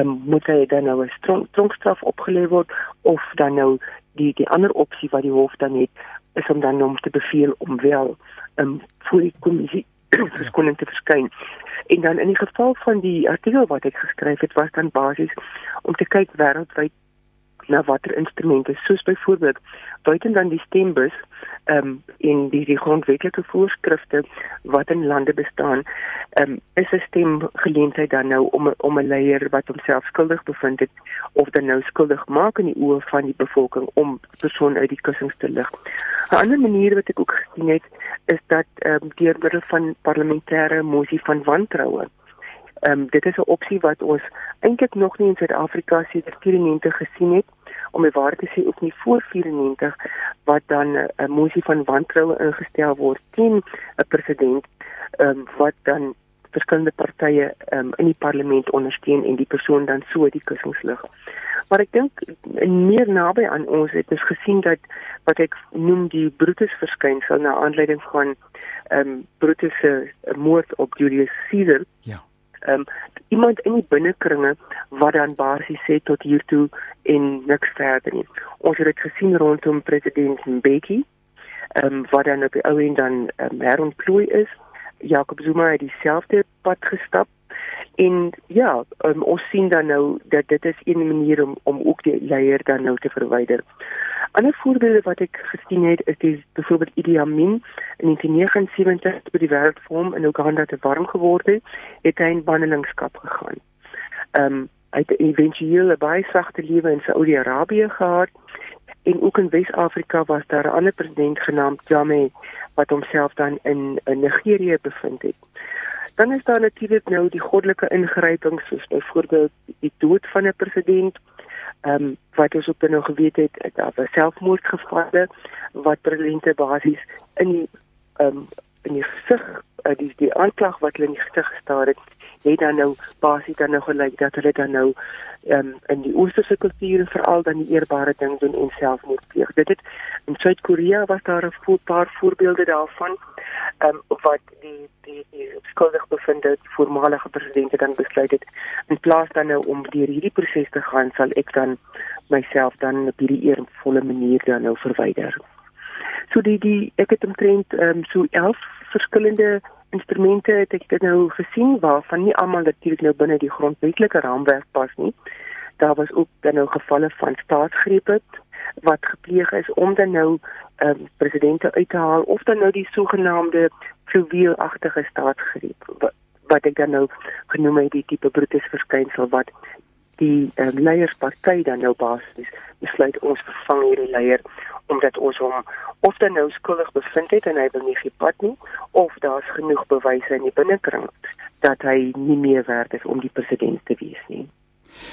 um, moet hy dan nou 'n tronkstraf opgelê word of dan nou die die ander opsie wat die hof dan het is om dan om te beveel om wel um, voor die kommissie verskoning te verskyn. En dan in die geval van die artikel wat ek geskryf het was dan basies om te kyk wêreldwyd na watter instrumente soos byvoorbeeld buiten dan die stembus ehm um, in die, die grondwetlike voorskrifte wat in lande bestaan ehm um, is 'n stem geleentheid dan nou om om 'n leier wat homself skuldig bevind het of dan nou skuldig maak in die oë van die bevolking om persoon uit die kussings te lig. 'n Ander manier wat ek ook gesien het is dat ehm um, deur middel van parlementêre mosie van wantroue Ehm um, dit is 'n opsie wat ons eintlik nog nie in Suid-Afrika sedert 94 gesien het om die waarheid te sê ook nie voor 94 wat dan 'n uh, mosie van wantroue ingestel word teen 'n president ehm um, wat dan verskillende partye um, in die parlement ondersteun en die persoon dan so die kussings lig. Maar ek dink meer naby aan ons het ons gesien dat wat ek noem die Brutus verskynsel na aanleiding van ehm um, Brutus se moord op Julius Caesar. Ja um, iemand in die binnekringe wat dan basies sê tot hier toe en niks verder nie. Ons het dit gesien rondom president Mbeki, ehm um, wat dan op die ou end dan um, herontplooi is. Jacob Zuma het dieselfde pad gestap. En ja, um, ons sien dan nou dat dit is een manier om om ook die leier dan nou te verwyder. Ander voorbeelde wat ek gesien het is die byvoorbeeld Idi Amin in 1979 by die wêreldforum in Uganda te warm geword het, het hy in bannelingskap gegaan. Ehm um, hy het eventueel 'n baie sagte lewe in Saudi-Arabië gehad en ook in Wes-Afrika was daar 'n ander president genaamd Jammeh wat homself dan in, in Nigerië bevind het. Dan is daar natuurlik nou die goddelike ingryping soos byvoorbeeld die dood van 'n president ehm um, wat ons ook nou geweet het daar was selfmoordgevalle wat presidente basies in die ehm um, in die gesig uh, die die aanklag wat hulle in die gesig gestaar het het dan nou basies dan nou gelyk dat hulle dan nou ehm um, in die oosterse kultuur veral dan die eerbare ding doen en selfmoord pleeg. Dit het in Suid-Korea was daar 'n paar voorbeelde daarvan ehm um, wat die die die skuldig bevinde voormalige presidente dan besluit het in plaas dan nou om deur hierdie proses te gaan sal ek dan myself dan op hierdie eervolle manier dan nou verwyder. So die die ek het omtrent ehm um, so 11 verskillende instrumente het ek dit nou gesien waarvan nie almal natuurlik nou binne die grondwetlike raamwerk pas nie. Daar was ook dan nou gevalle van staatsgrepe wat gepleeg is om dan nou um, presidente uit te haal of dan nou die sogenaamde fluweelagtige staatsgreep wat, wat ek dan nou genoem het die tipe Brutus verskynsel wat die um, leiersparty dan nou basies besluit ons vervang hierdie leier omdat ons hom of dan nou skuldig bevind het en hy wil nie gepad nie of daar's genoeg bewyse in die binnekring dat hy nie meer werd is om die president te wees nie.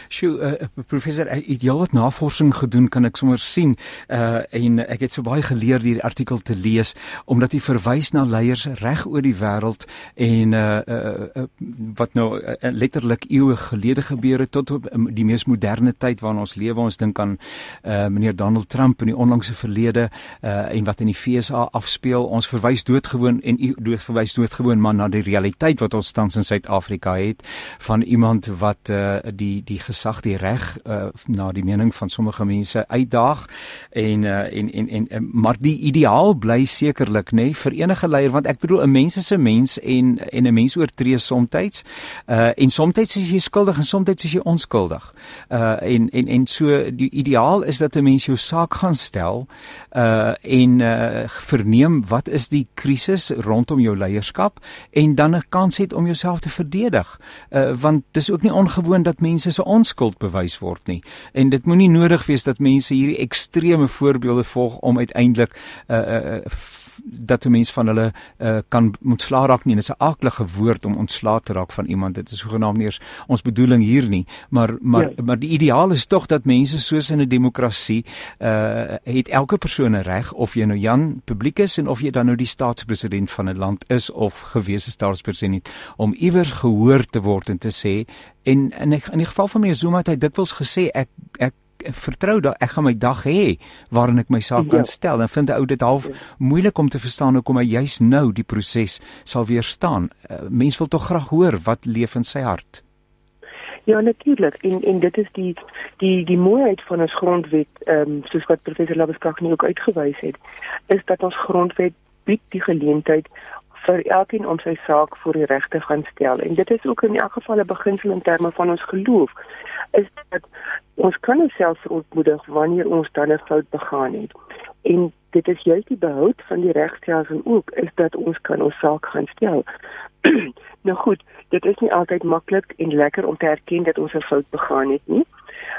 Sjoe, uh, professor, ek het heelwat navorsing gedoen, kan ek sommer sien. Uh en ek het so baie geleer hierdie artikel te lees omdat hy verwys na leiers reg oor die wêreld en uh, uh, uh wat nou uh, letterlik eeue gelede gebeur het tot op die mees moderne tyd waarin ons lewe. Ons dink aan uh meneer Donald Trump in die onlangse verlede uh en wat in die FSA afspeel. Ons verwys doodgewoon en dood verwys doodgewoon maar na die realiteit wat ons tans in Suid-Afrika het van iemand wat uh die die gesag die reg uh, na die mening van sommige mense uitdaag en, uh, en en en maar die ideaal bly sekerlik nê nee, vir enige leier want ek bedoel 'n mens is 'n mens en en 'n mens oortree soms uh, en soms is jy skuldig en soms is jy onskuldig. Uh, en en en so die ideaal is dat 'n mens jou saak gaan stel uh, en uh, verneem wat is die krisis rondom jou leierskap en dan 'n kans het om jouself te verdedig. Uh, want dis ook nie ongewoon dat mense se onskuld bewys word nie. En dit moenie nodig wees dat mense hierdie ekstreme voorbeelde volg om uiteindelik 'n uh, uh, uh, dat 'n mens van hulle uh, kan ontslaa raak nie. Dit is 'n aaklige woord om ontslaa te raak van iemand. Dit is nie eens ons bedoeling hier nie. Maar maar ja. maar die ideaal is tog dat mense soos in 'n demokrasie uh het elke persoon 'n reg of jy nou Jan publiek is en of jy dan nou die staatspresident van 'n land is of gewese staatspresident om iewers gehoor te word en te sê en in die, in die geval van my Zuma het hy dikwels gesê ek ek vertrou dat ek gaan my dag hê waarin ek my saak kan ja. stel en vind 'n ou dit half ja. moeilik om te verstaan hoekom hy juis nou die proses sal weerstaan. Uh, mens wil tog graag hoor wat leef in sy hart. Ja natuurlik en en dit is die die die mooiheid van ons grondwet ehm um, soos wat professor Labeskag nie ook uitgewys het is dat ons grondwet bied die geleentheid vir elkeen om sy saak voor die regter gaan stel en dit is ook in elk geval 'n beginsel in terme van ons geloof is dat ons kan onsself ontmoedig wanneer ons dan 'n fout begaan het en dit is juist die behoud van die regstelsel ook is dat ons kan ons saak gaan stel nou goed dit is nie altyd maklik en lekker om te erken dat ons 'n fout begaan het nie.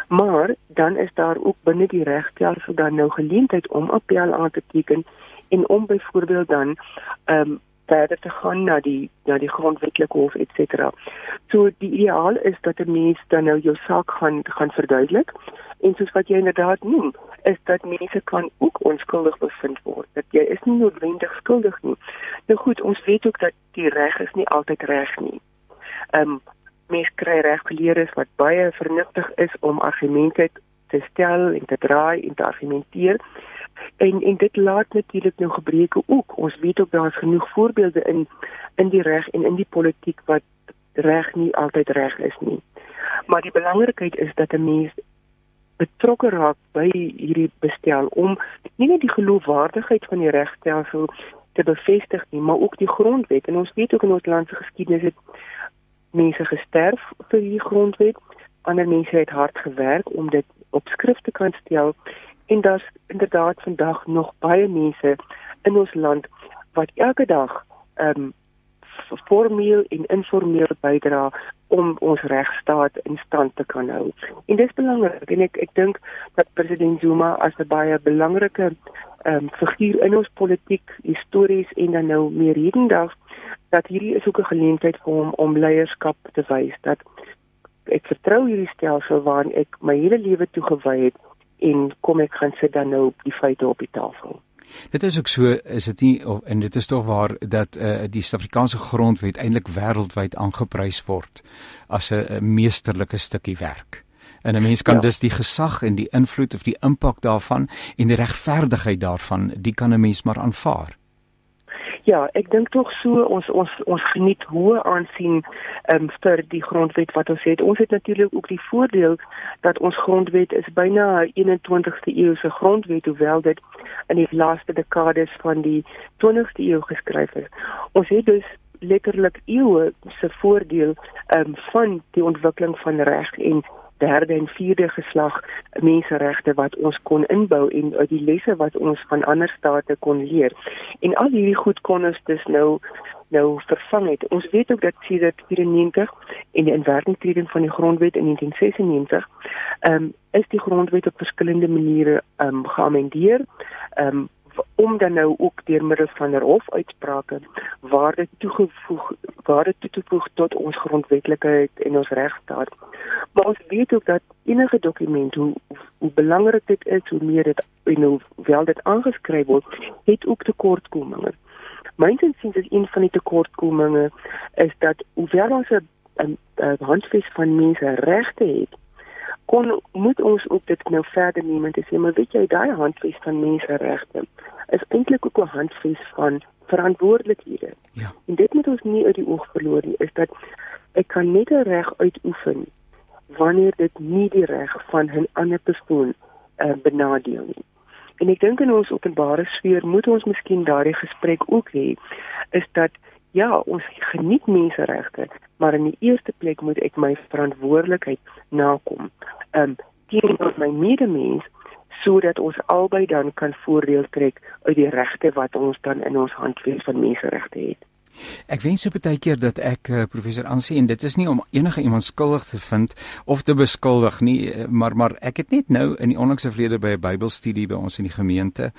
Maar dan is daar ook binne die regstelsel dan nou geleentheid om appel aan te teken en om byvoorbeeld dan ehm um, verder te gaan na die na die grondwetlike hof et cetera. So die ideaal is dat 'n mens dan nou jou saak gaan gaan verduidelik en soos wat jy inderdaad noem, is dat mense kan ook onskuldig bevind word. Dat jy is nie noodwendig skuldig nie. Nou goed, ons weet ook dat die reg is nie altyd reg nie ehm um, mense kry reggeleerdes wat baie vernuftig is om argumente te stel en te draai en te argumenteer. En en dit laat natuurlik nou gebreke ook. Ons weet ook daar's genoeg voorbeelde in in die reg en in die politiek wat reg nie altyd reg is nie. Maar die belangrikheid is dat 'n mens betrokke raak by hierdie bestel om nie net die geloofwaardigheid van die regstelsel te bevestig nie, maar ook die grondwet. En ons weet ook in ons land se geskiedenis het mense gesterf vir die grondwet, ander mense het hard gewerk om dit op skrif te kan stel en daar's inderdaad vandag nog baie mense in ons land wat elke dag ehm um, formeel en informeel bydra om ons regstaat in stand te kan hou. En dit is belangrik en ek ek dink dat president Zuma as 'n baie belangrike ehm um, figuur in ons politiek, histories en dan nou meer hedendaag dat hierdie is ook 'n geleentheid vir hom om leierskap te wys dat ek vertrou hierdie stelsel waaraan ek my hele lewe toegewy het en kom ek gaan sit dan nou op die feite op die tafel. Dit is ook so is dit nie of en dit is tog waar dat uh, die Suid-Afrikaanse grondwet eintlik wêreldwyd aangeprys word as 'n meesterlike stukkie werk. En 'n mens kan ja. dus die gesag en die invloed of die impak daarvan en die regverdigheid daarvan, die kan 'n mens maar aanvaar. Ja, ek dink tog so ons ons ons geniet hoë aansien um, vir die grondwet wat ons het. Ons het natuurlik ook die voordeel dat ons grondwet is byna 21ste eeuse grondwet hoewel dit in die laaste dekades van die 20ste eeu geskryf is. Ons het dus letterlik eeue se voordeel um, van die ontwikkeling van reg en derde en vierde geslag menseregte wat ons kon inbou en uit die lesse wat ons van ander state kon leer. En al hierdie goed kon ons dus nou nou vervang het. Ons weet ook dat sedert 94 en die inwerkingtreding van die grondwet in 1996, ehm um, is die grondwet op verskillende maniere ehm um, geamendeer. Ehm um, om dan nou ook deur middel van 'n hofuitsprake waarde toegevoeg waarde toe te voeg tot ons grondwetlikheid en ons regstaat. Maar ons weet ook dat enige dokument hoe hoe belangrik dit is hoe meer dit en hoe wel dit aangeskryf word, het ook tekortkominge. Myns insiens is een van die tekortkominge is dat hoewel ons 'n handves van mense regte het, kon moet ons ook dit nou verder neem en sê maar weet jy daai handves van menseregte is eintlik ook 'n handves van verantwoordelikhede. Ja. En dit moet ons nie uit die oog verloor nie is dat ek kan net 'n reg uitoefen wanneer dit nie die reg van 'n ander persoon uh, benadeel nie. En ek dink in ons openbare sfeer moet ons miskien daardie gesprek ook hê is dat ja, ons geniet menseregte, maar in die eerste plek moet ek my verantwoordelikheid nakom. Ehm um, teenoor my medemens sodat ons albei dan kan voordeel trek uit die regte wat ons dan in ons handves van menseregte het. Ek wens so baie keer dat ek uh, professor Ansie en dit is nie om enige iemand skuldig te vind of te beskuldig nie, eh, maar maar ek het net nou in die onlangse verlede by 'n Bybelstudie by ons in die gemeente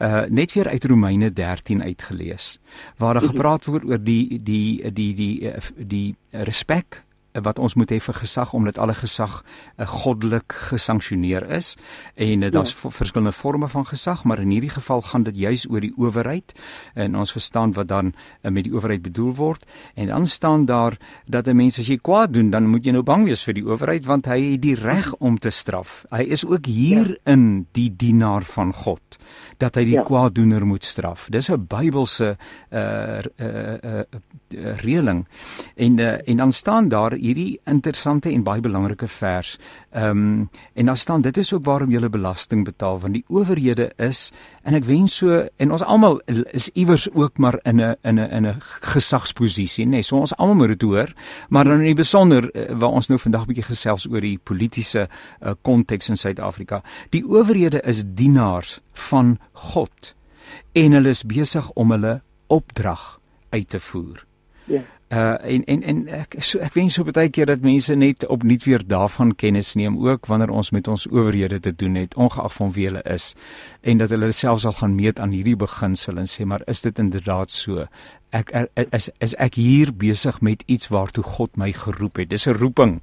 uh net weer uit Romeine 13 uitgelees waar daar mhm. gepraat word oor die die die die die, die, die respek wat ons moet hê vir gesag omdat alle gesag uh, goddelik gesanksioneer is en uh, daar's ja. verskillende forme van gesag maar in hierdie geval gaan dit juis oor die owerheid en ons verstaan wat dan uh, met die owerheid bedoel word en dan staan daar dat 'n mens as jy kwaad doen dan moet jy nou bang wees vir die owerheid want hy het die reg om te straf hy is ook hierin ja. die dienaar van God dat hy die ja. kwaaddoener moet straf dis 'n Bybelse uh, uh, uh, uh, reëling en uh, en dan staan daar hierdie interessante en baie belangrike vers. Ehm um, en daar staan dit is ook waarom jy belasting betaal want die owerhede is en ek wens so en ons almal is iewers ook maar in 'n in 'n in 'n gesagsposisie, nê. Nee, so ons almal moet dit hoor, maar dan in besonder uh, waar ons nou vandag bietjie gesels oor die politieke uh, konteks in Suid-Afrika. Die owerhede is dienaars van God en hulle is besig om hulle opdrag uit te voer. Ja. Uh en en en ek so ek wens so baie keer dat mense net opnuut weer daarvan kennis neem ook wanneer ons met ons owerhede te doen het ongeag van wie hulle is en dat hulle selfs al gaan meet aan hierdie beginsel en sê maar is dit inderdaad so? Ek er, is is ek hier besig met iets waartoe God my geroep het? Dis 'n roeping.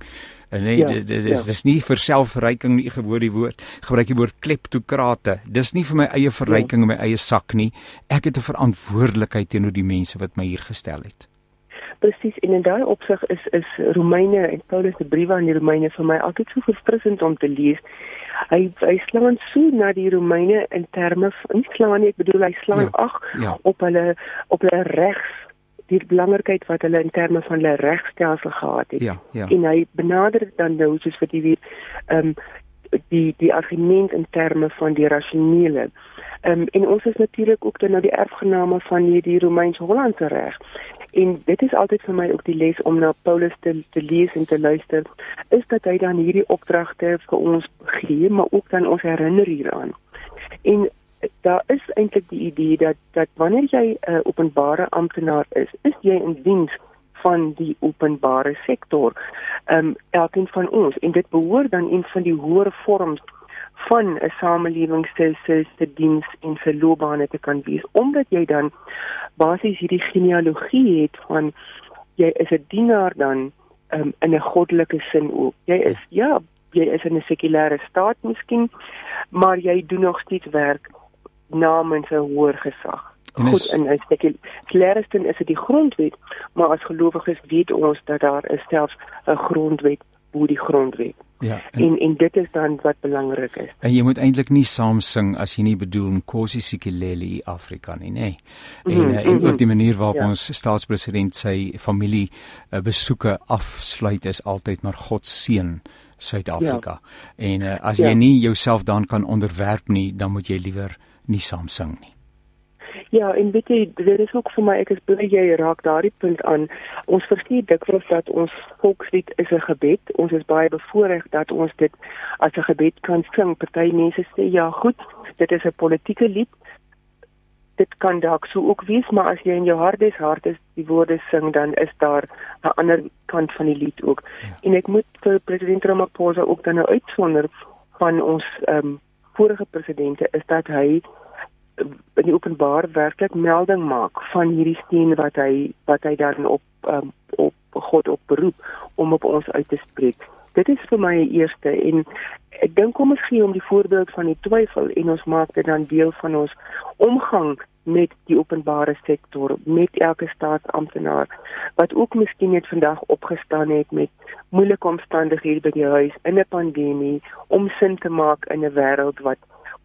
En nee ja, dis dis ja. dis nie vir selfverryking nie gewoor die woord gebruik die woord kleptokrate dis nie vir my eie verryking ja. in my eie sak nie. Ek het 'n verantwoordelikheid teenoor die mense wat my hier gestel het presies en in daai opsig is is Romeine en Paulus se briewe aan die Romeine vir my altyd so verfrissend om te lees. Hy hy slaan so na die Romeine in terme van nie slaan nie, ek bedoel hy slaan ja, ag ja. op hulle op hulle regs die belangrikheid wat hulle in terme van hulle regstelsel gehad het. Ja, ja. En hy benader dan nou soos wat jy weet, ehm um, die die argument in terme van die rasionele. Ehm um, en ons is natuurlik ook dan nou die erfgename van hierdie Romeins-Hollandse reg. En dit is altyd vir my ook die les om na Paulus te, te lees en te luister, is dat hy dan hierdie opdragte vir ons gee, maar ook dan ons herinner hieraan. En daar is eintlik die idee dat dat wanneer jy 'n uh, openbare amptenaar is, is jy in diens van die openbare sektor. Ehm um, elkeen van ons en dit behoort dan een van die hoër vorms van 'n samelewing se se se diens en se loopbane te kan wees omdat jy dan basies hierdie genealogie het van jy is 'n dienaar dan um, in 'n goddelike sin ook. Jy is ja, jy is in 'n sekulêre staat miskien, maar jy doen nog steeds werk namens 'n hoër gesag. En Goed, in 'n sekulêre sin is dit die grondwet, maar as gelowiges weet ons dat daar is selfs 'n grondwet bo die grondwet. Ja. En, en en dit is dan wat belangrik is. En jy moet eintlik nie saam sing as jy nie bedoel Nkosi Sikeleli Afrika nie, nê. En mm -hmm, en ook die manier waarop ja. ons staatspresident sy familie uh, besoeke afsluit is altyd maar God seën Suid-Afrika. Ja. En uh, as jy ja. nie jouself dan kan onderwerp nie, dan moet jy liewer nie saam sing nie. Ja, en weet jy, dit is ook vir my ek is bly jy raak daardie punt aan. Ons verstaan dikwels dat ons volkslied is 'n gebed. Ons is baie bevoorreg dat ons dit as 'n gebed kan sing. Party mense sê ja, goed, dit is 'n politieke lied. Dit kan dalk so ook wees, maar as jy in jou hart is, hart is die woorde sing, dan is daar 'n ander kant van die lied ook. Ja. En ek moet vir president Ramaphosa ook dan nou uitsonder van ons ehm um, vorige presidente is dat hy in die openbaar werklik melding maak van hierdie steen wat hy wat hy dan op um, op God op beroep om op ons uit te spreek. Dit is vir my 'n eerste en ek dink kom ons gee hom die voorbeeld van die twyfel en ons maak dit dan deel van ons omgang met die openbare sektor, met elke staatsamptenaar wat ook miskien net vandag opgestaan het met moeilike omstandighede by die huis in 'n pandemie om sin te maak in 'n wêreld wat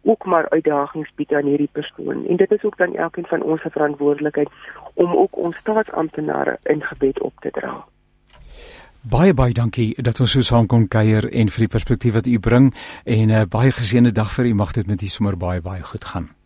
ook maar uitdagings bied aan hierdie persoon. En dit is ook dan elkeen van ons se verantwoordelikheid om ook ons staatsamptenare in gebed op te dra. Baie baie dankie dat ons so saam kon kuier en vir die perspektief wat u bring. En 'n uh, baie geseënde dag vir u. Mag dit met u sommer baie baie goed gaan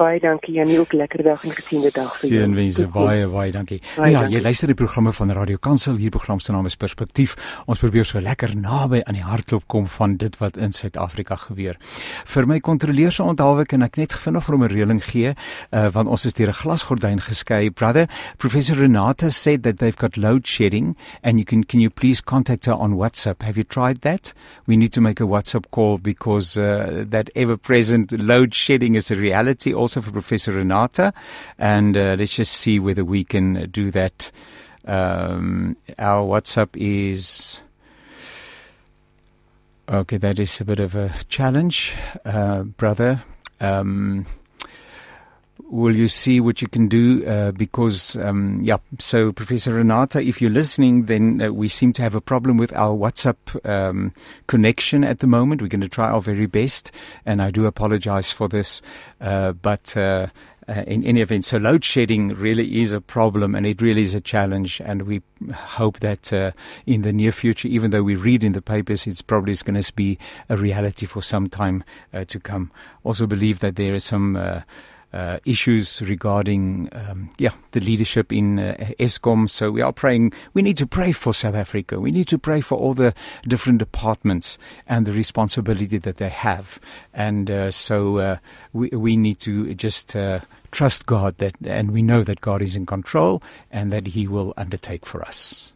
baie dankie Janie ook lekker dag en gesiende dag vir jou. Seënwense baie baie dankie. Baie ja, dankie. jy luister die programme van Radio Kansel hier program se naam is Perspektief. Ons probeer so lekker naby aan die hartklop kom van dit wat in Suid-Afrika gebeur. Vir my kontroleer se onthou ek en ek net vinnig vir 'n reëling gee uh, want ons is deur 'n glasgordyn geskei. Brother, Professor Renata said that they've got load shedding and you can can you please contact her on WhatsApp. Have you tried that? We need to make a WhatsApp call because uh, that ever present load shedding is a reality also also for Professor Renata, and uh, let's just see whether we can do that. Um, our WhatsApp is. Okay, that is a bit of a challenge, uh, brother. Um, will you see what you can do? Uh, because, um, yeah, so Professor Renata, if you're listening, then uh, we seem to have a problem with our WhatsApp um, connection at the moment. We're going to try our very best, and I do apologize for this. Uh, but uh, uh, in any event. So load shedding really is a problem and it really is a challenge. And we hope that uh, in the near future, even though we read in the papers, it's probably going to be a reality for some time to come. Also believe that there is some uh, issues regarding um, yeah the leadership in uh, Eskom. So we are praying. We need to pray for South Africa. We need to pray for all the different departments and the responsibility that they have. And uh, so uh, we we need to just. Uh, trust God that and we know that God is in control and that he will undertake for us.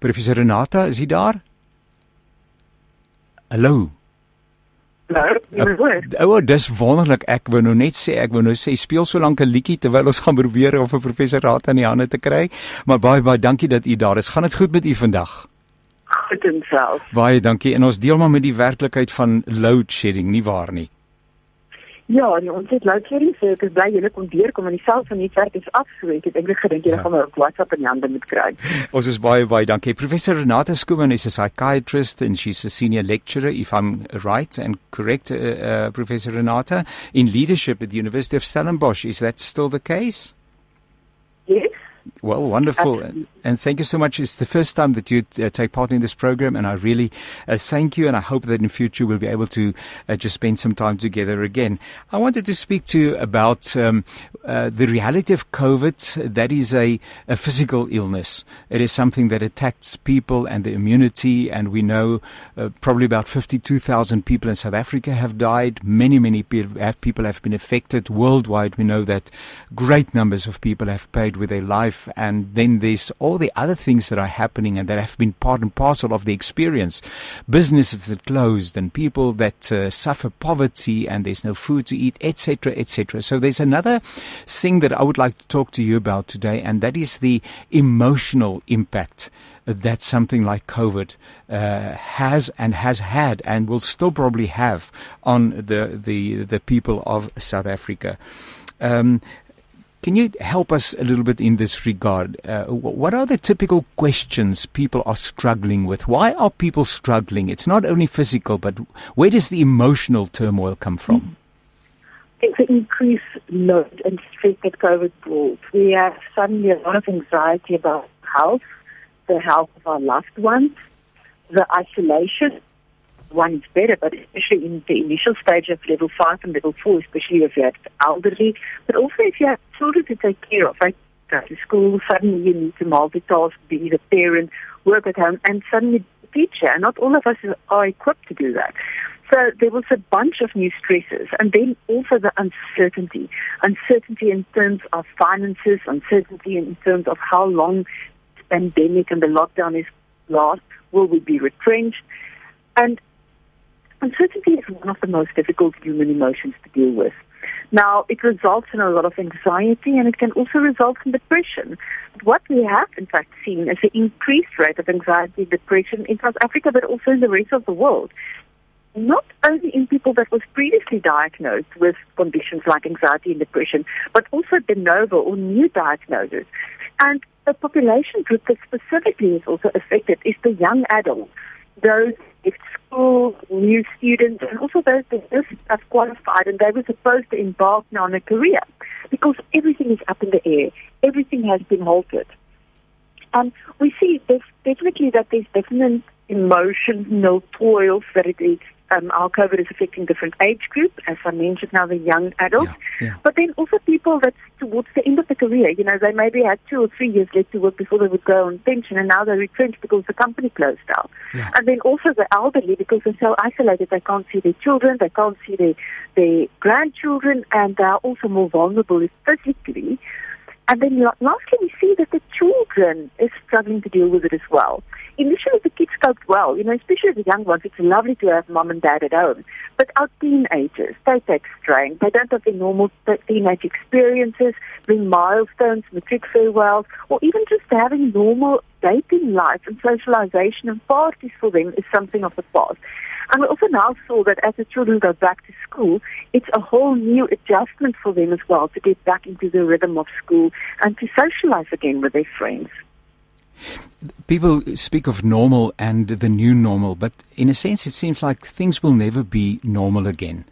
Professor Renata, is he daar? Hallo. Nou, o, oh, dis wonderlik. Ek wou nou net sê, ek wou nou sê speel so lank 'n liedjie terwyl ons gaan probeer of 'n professor raad aan die hande te kry. Maar baie baie dankie dat u daar is. Gaan dit goed met u vandag? Goed en self. Baie dankie. En ons deel maar met die werklikheid van load shedding, nie waar nie? Ja, nee, ons het load shedding, so ek is bly julle kon deurkom en die self van die netwerk is af, so ek het eintlik gedink julle ja. gaan my op WhatsApp in hande moet kry. ons is baie baie dankie. Professor Renata Skuman is a psychiatrist and she's a senior lecturer if I'm right and correct uh, uh, Professor Renata in leadership at the University of Stellenbosch. Is that still the case? Yes. Well, wonderful. Absolutely. And thank you so much. It's the first time that you uh, take part in this program, and I really uh, thank you. And I hope that in future we'll be able to uh, just spend some time together again. I wanted to speak to you about um, uh, the reality of COVID. That is a, a, physical illness. It is something that attacks people and the immunity. And we know uh, probably about 52,000 people in South Africa have died. Many, many people have been affected worldwide. We know that great numbers of people have paid with their life. And then there's all the other things that are happening and that have been part and parcel of the experience. Businesses that closed and people that uh, suffer poverty and there's no food to eat, etc., etc. So there's another thing that I would like to talk to you about today, and that is the emotional impact that something like COVID uh, has and has had and will still probably have on the the the people of South Africa. Um, can you help us a little bit in this regard? Uh, what are the typical questions people are struggling with? Why are people struggling? It's not only physical, but where does the emotional turmoil come from? It's an increased load and stress that COVID brought. We have suddenly a lot of anxiety about health, the health of our loved ones, the isolation one is better, but especially in the initial stage of level five and level four, especially if you have elderly, but also if you have children to take care of. Like go to school, suddenly you need to multitask, be the parent, work at home, and suddenly teacher. And not all of us are equipped to do that. So there was a bunch of new stresses, and then also the uncertainty. Uncertainty in terms of finances, uncertainty in terms of how long the pandemic and the lockdown is last. Will we be retrenched? And Uncertainty is one of the most difficult human emotions to deal with. Now, it results in a lot of anxiety and it can also result in depression. But what we have, in fact, seen is an increased rate of anxiety and depression in South Africa, but also in the rest of the world. Not only in people that was previously diagnosed with conditions like anxiety and depression, but also de novo or new diagnoses. And the population group that specifically is also affected is the young adults, those school, new students, and also those that just have qualified and they were supposed to embark now on a career because everything is up in the air. Everything has been halted. And we see definitely that there's definite emotional toils that it um, our COVID is affecting different age groups, as I mentioned now, the young adults, yeah, yeah. but then also people that's towards the end of the career. You know, they maybe had two or three years left to work before they would go on pension, and now they're retrenched because the company closed down. Yeah. And then also the elderly, because they're so isolated, they can't see their children, they can't see their, their grandchildren, and they are also more vulnerable physically. And then lastly, we see that the children is struggling to deal with it as well initially the kids coped well, you know, especially the young ones. It's lovely to have mom and dad at home. But our teenagers, they take strain. They don't have the normal teenage experiences, bring milestones, matric farewells, or even just having normal dating life and socialization and parties for them is something of the past. And we also now saw that as the children go back to school, it's a whole new adjustment for them as well to get back into the rhythm of school and to socialize again with their friends. People speak of normal and the new normal, but in a sense, it seems like things will never be normal again.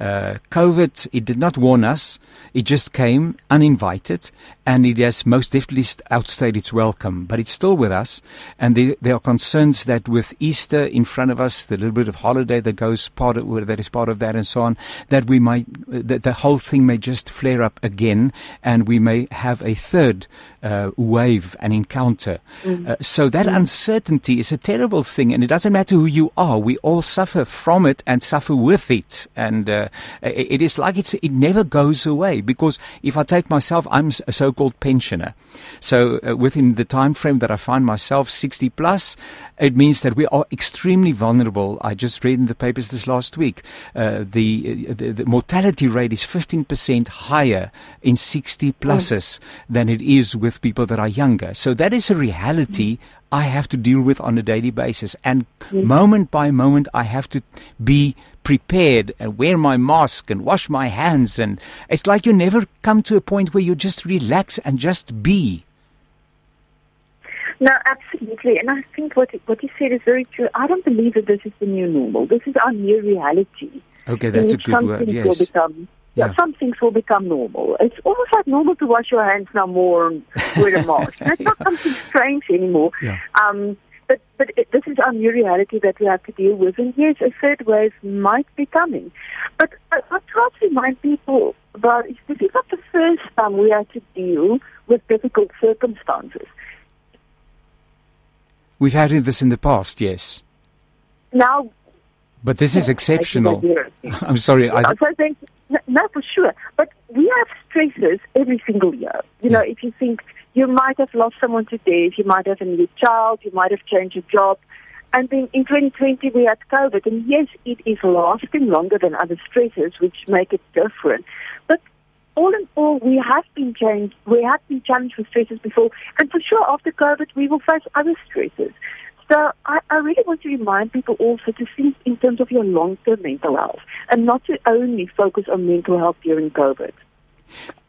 Uh, COVID, it did not warn us. It just came uninvited and it has most definitely outstayed its welcome, but it's still with us. And there, there, are concerns that with Easter in front of us, the little bit of holiday that goes part of, that is part of that and so on, that we might, that the whole thing may just flare up again and we may have a third uh, wave, an encounter. Mm. Uh, so that mm. uncertainty is a terrible thing and it doesn't matter who you are. We all suffer from it and suffer with it. And, uh, it is like it's, it never goes away because if I take myself, I'm a so-called pensioner. So uh, within the time frame that I find myself 60 plus, it means that we are extremely vulnerable. I just read in the papers this last week, uh, the, uh, the, the mortality rate is 15% higher in 60 pluses mm. than it is with people that are younger. So that is a reality I have to deal with on a daily basis. And moment by moment, I have to be prepared and wear my mask and wash my hands. And it's like you never come to a point where you just relax and just be. No, absolutely. And I think what what you said is very true. I don't believe that this is the new normal. This is our new reality. Okay, that's a good word. Yes. Become, yeah. yeah. some things will become normal. It's almost like normal to wash your hands now more and wear a mask. That's not something strange anymore. Yeah. Um, but but it, this is our new reality that we have to deal with. And yes, a third wave might be coming. But what I try to remind people about is this is not the first time we have to deal with difficult circumstances. We've had this in the past, yes. Now, but this is exceptional. I'm sorry. I, so think, no, for sure. But we have stresses every single year. You know, if you think you might have lost someone to death, you might have a new child, you might have changed your job. And then in 2020 we had COVID, and yes, it is lasting longer than other stresses, which make it different. All in all, we have been changed. We have been challenged with stresses before, and for sure after COVID we will face other stresses. So I, I really want to remind people also to think in terms of your long-term mental health, and not to only focus on mental health during COVID.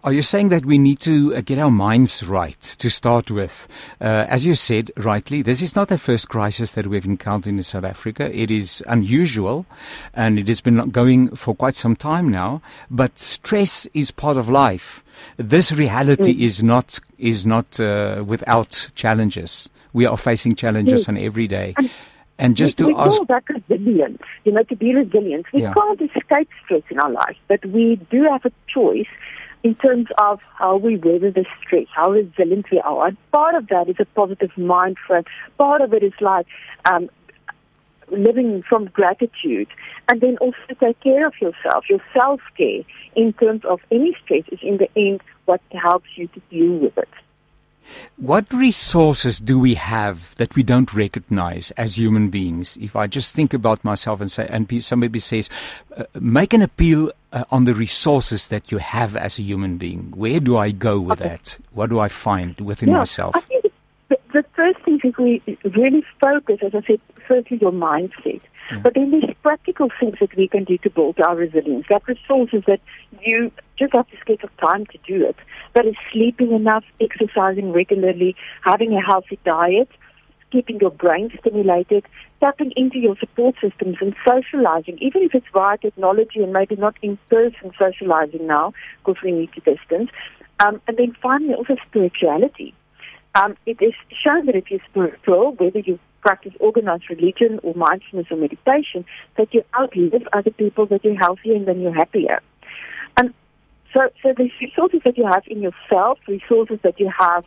Are you saying that we need to uh, get our minds right to start with? Uh, as you said rightly, this is not the first crisis that we've encountered in South Africa. It is unusual and it has been going for quite some time now, but stress is part of life. This reality mm. is not, is not uh, without challenges. We are facing challenges mm. on every day. And and just we, to we ask, call that resilience. You know, to be resilient. We yeah. can't escape stress in our life, but we do have a choice in terms of how we weather the stress, how resilient we are. And part of that is a positive mind frame. Part of it is like um, living from gratitude. And then also take care of yourself, your self care in terms of any stress is in the end what helps you to deal with it. What resources do we have that we don't recognize as human beings? If I just think about myself and say, and somebody says, uh, make an appeal uh, on the resources that you have as a human being. Where do I go with okay. that? What do I find within yeah, myself? I think the, the first thing is we really focus, as I said, firstly your mindset. Yeah. But then there's practical things that we can do to build our resilience. That resources that you just have to schedule time to do it. That is sleeping enough, exercising regularly, having a healthy diet, keeping your brain stimulated, tapping into your support systems and socializing, even if it's via technology and maybe not in person socializing now because we need to distance. Um, and then finally also spirituality. Um, it is shown that if you're spiritual, whether you practice organized religion or mindfulness or meditation, that you outlive other people, that you're healthier and then you're happier. And so, so there's resources that you have in yourself, resources that you have,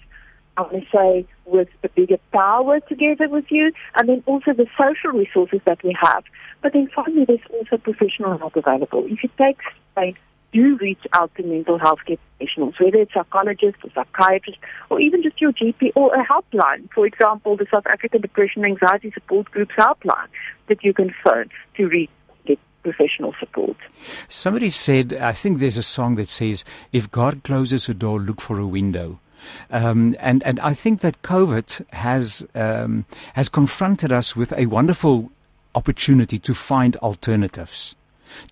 I want to say, with a bigger power together with you, and then also the social resources that we have. But then finally, there's also professional help available. If you take space, do reach out to mental health care professionals, whether it's psychologists or psychiatrists, or even just your GP or a helpline. For example, the South African Depression and Anxiety Support Group's helpline that you can phone to reach professional support. Somebody said, I think there's a song that says, if God closes a door, look for a window. Um, and, and I think that COVID has, um, has confronted us with a wonderful opportunity to find alternatives.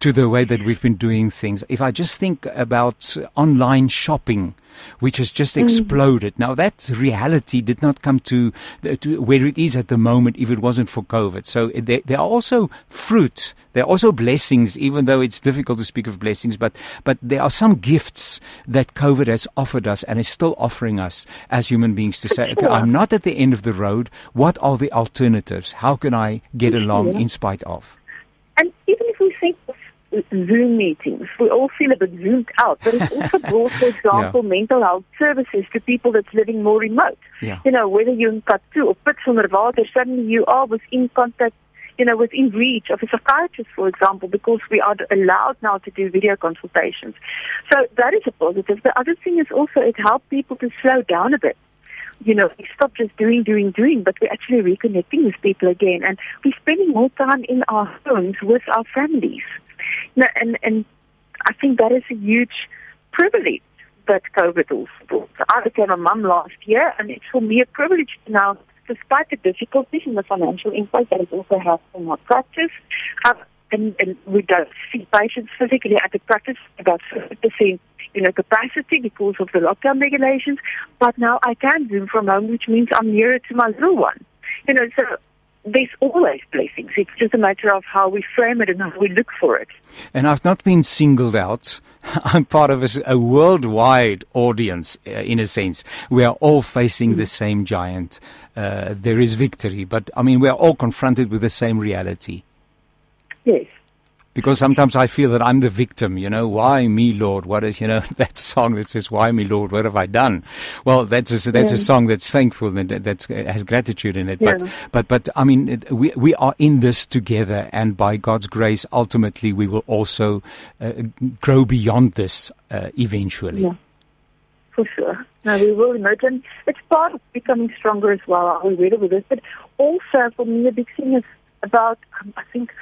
To the way that we've been doing things. If I just think about online shopping, which has just mm. exploded. Mm. Now that reality did not come to, to, where it is at the moment if it wasn't for COVID. So there, there, are also fruit. There are also blessings, even though it's difficult to speak of blessings, but, but there are some gifts that COVID has offered us and is still offering us as human beings to say, okay, I'm not at the end of the road. What are the alternatives? How can I get along in spite of? And even if we think Zoom meetings. We all feel a bit zoomed out, but it's also brought, for example, yeah. mental health services to people that's living more remote. Yeah. You know, whether you're in Katu or Pitsonderwater, suddenly you are within contact, you know, within reach of a psychiatrist, for example, because we are allowed now to do video consultations. So that is a positive. The other thing is also it helped people to slow down a bit you know, we stop just doing, doing, doing, but we're actually reconnecting with people again. And we're spending more time in our homes with our families. No, and and I think that is a huge privilege that COVID also brought. I became a mum last year, and it's for me a privilege now, despite the difficulties and the financial impact that it also has on my practice. Have, and, and we don't see patients physically at the practice about 50% you know, capacity because of the lockdown regulations. But now I can Zoom from home, which means I'm nearer to my little one. You know, so there's always blessings. It's just a matter of how we frame it and how we look for it. And I've not been singled out. I'm part of a, a worldwide audience, uh, in a sense. We are all facing mm. the same giant. Uh, there is victory, but I mean, we are all confronted with the same reality. Yes because sometimes I feel that I'm the victim, you know, why me, Lord? What is, you know, that song that says, why me, Lord? What have I done? Well, that's a, that's yeah. a song that's thankful and that has gratitude in it. Yeah. But, but, but, I mean, it, we, we are in this together and by God's grace, ultimately we will also uh, grow beyond this uh, eventually. Yeah, for sure. No, we will emerge and it's part of becoming stronger as well. Are we ready with this? But also for me, a big thing is about, um, I think,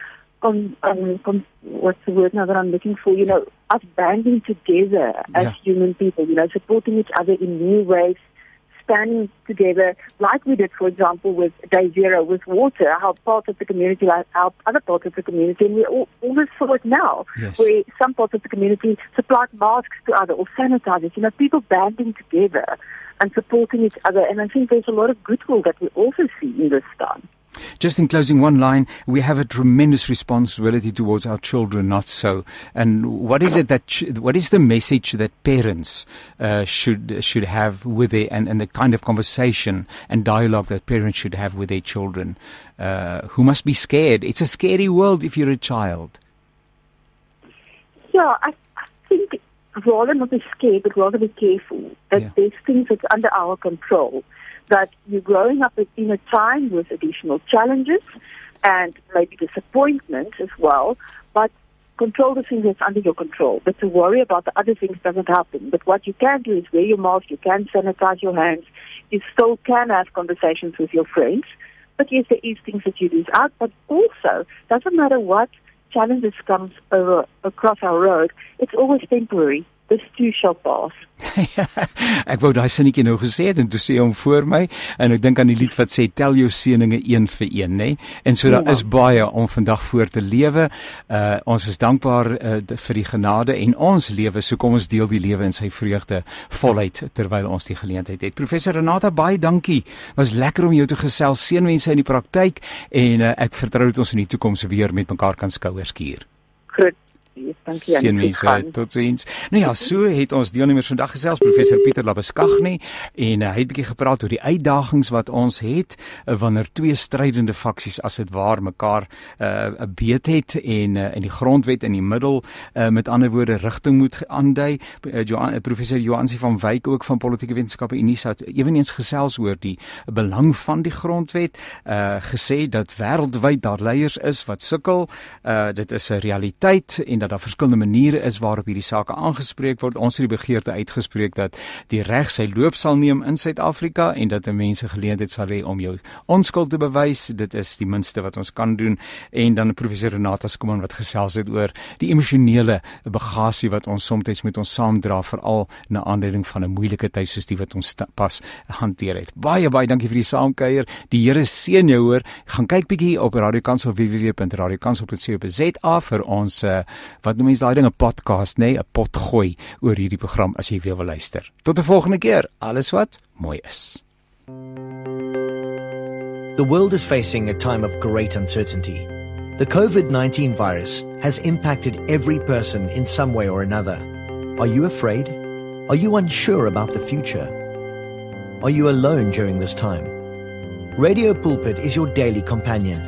on, um, what's the word now that I'm looking for? You know, us banding together as yeah. human people. You know, supporting each other in new ways, standing together, like we did, for example, with Day Zero with water. How parts of the community help other parts of the community, and we all almost saw it now, yes. where some parts of the community supplied masks to other or sanitizers. You know, people banding together and supporting each other, and I think there's a lot of goodwill that we also see in this time. Just in closing, one line: we have a tremendous responsibility towards our children, not so. And what is it that? Ch- what is the message that parents uh, should should have with their and, and the kind of conversation and dialogue that parents should have with their children, uh, who must be scared? It's a scary world if you're a child. Yeah, I, I think rather not be scared, but rather be careful that yeah. there's things that's under our control that you're growing up in a time with additional challenges and maybe disappointment as well, but control the things that's under your control. But to worry about the other things doesn't happen. But what you can do is wear your mask, you can sanitize your hands, you still can have conversations with your friends. But yes, there is things that you lose out, but also doesn't matter what challenges comes over across our road, it's always temporary. This too shall pass. ek wou daai sinnetjie nou gesê het en toe sê hom voor my en ek dink aan die lied wat sê tel jou seëninge een vir een nê en so daar ja. is baie om vandag voor te lewe. Uh ons is dankbaar uh, vir die genade en ons lewe so kom ons deel die lewe in sy vreugde voluit terwyl ons die geleentheid het. Professor Renata baie dankie. Was lekker om jou te gesels. Seënwense in die praktyk en uh, ek vertrou dat ons in die toekoms weer met mekaar kan skouers skuur. Groot Dankie aan julle. Totsiens. Nou ja, so het ons deelnemers vandag gesels professor Pieter Labeskagni en uh, hy het 'n bietjie gepraat oor die uitdagings wat ons het uh, wanneer twee strydende faksies as dit waar mekaar 'n uh, beet het en uh, in die grondwet in die middel uh, met ander woorde rigting moet aandui. Uh, Johan, uh, professor Johansi van Wyk ook van politieke wetenskappe Unisa het ewenigs gesels oor die belang van die grondwet, uh, gesê dat wêreldwyd daar leiers is wat sukkel. Uh, dit is 'n realiteit en dat daar verskillende maniere is waarop hierdie sake aangespreek word. Ons het die begeerte uitgespreek dat die reg sy loop sal neem in Suid-Afrika en dat mense geleentheid sal hê om jou onskuld te bewys. Dit is die minste wat ons kan doen. En dan professor Renata Skuman wat gesels het oor die emosionele bagasie wat ons soms met ons saamdra veral na aanleiding van 'n moeilike tyd soos die wat ons pas hanteer het. Baie baie dankie vir die saamkuier. Die Here seën jou hoor. Gaan kyk bietjie op Radio Kansel www.radiokansel.co.za vir ons uh, wat noem mense daai ding 'n podcast nê, nee, 'n pot gooi oor hierdie program as jy weer wil luister. Tot 'n volgende keer. Alles wat mooi is. The world is facing a time of great uncertainty. The COVID-19 virus has impacted every person in some way or another. Are you afraid? Are you unsure about the future? Are you alone during this time? Radio Pulpit is your daily companion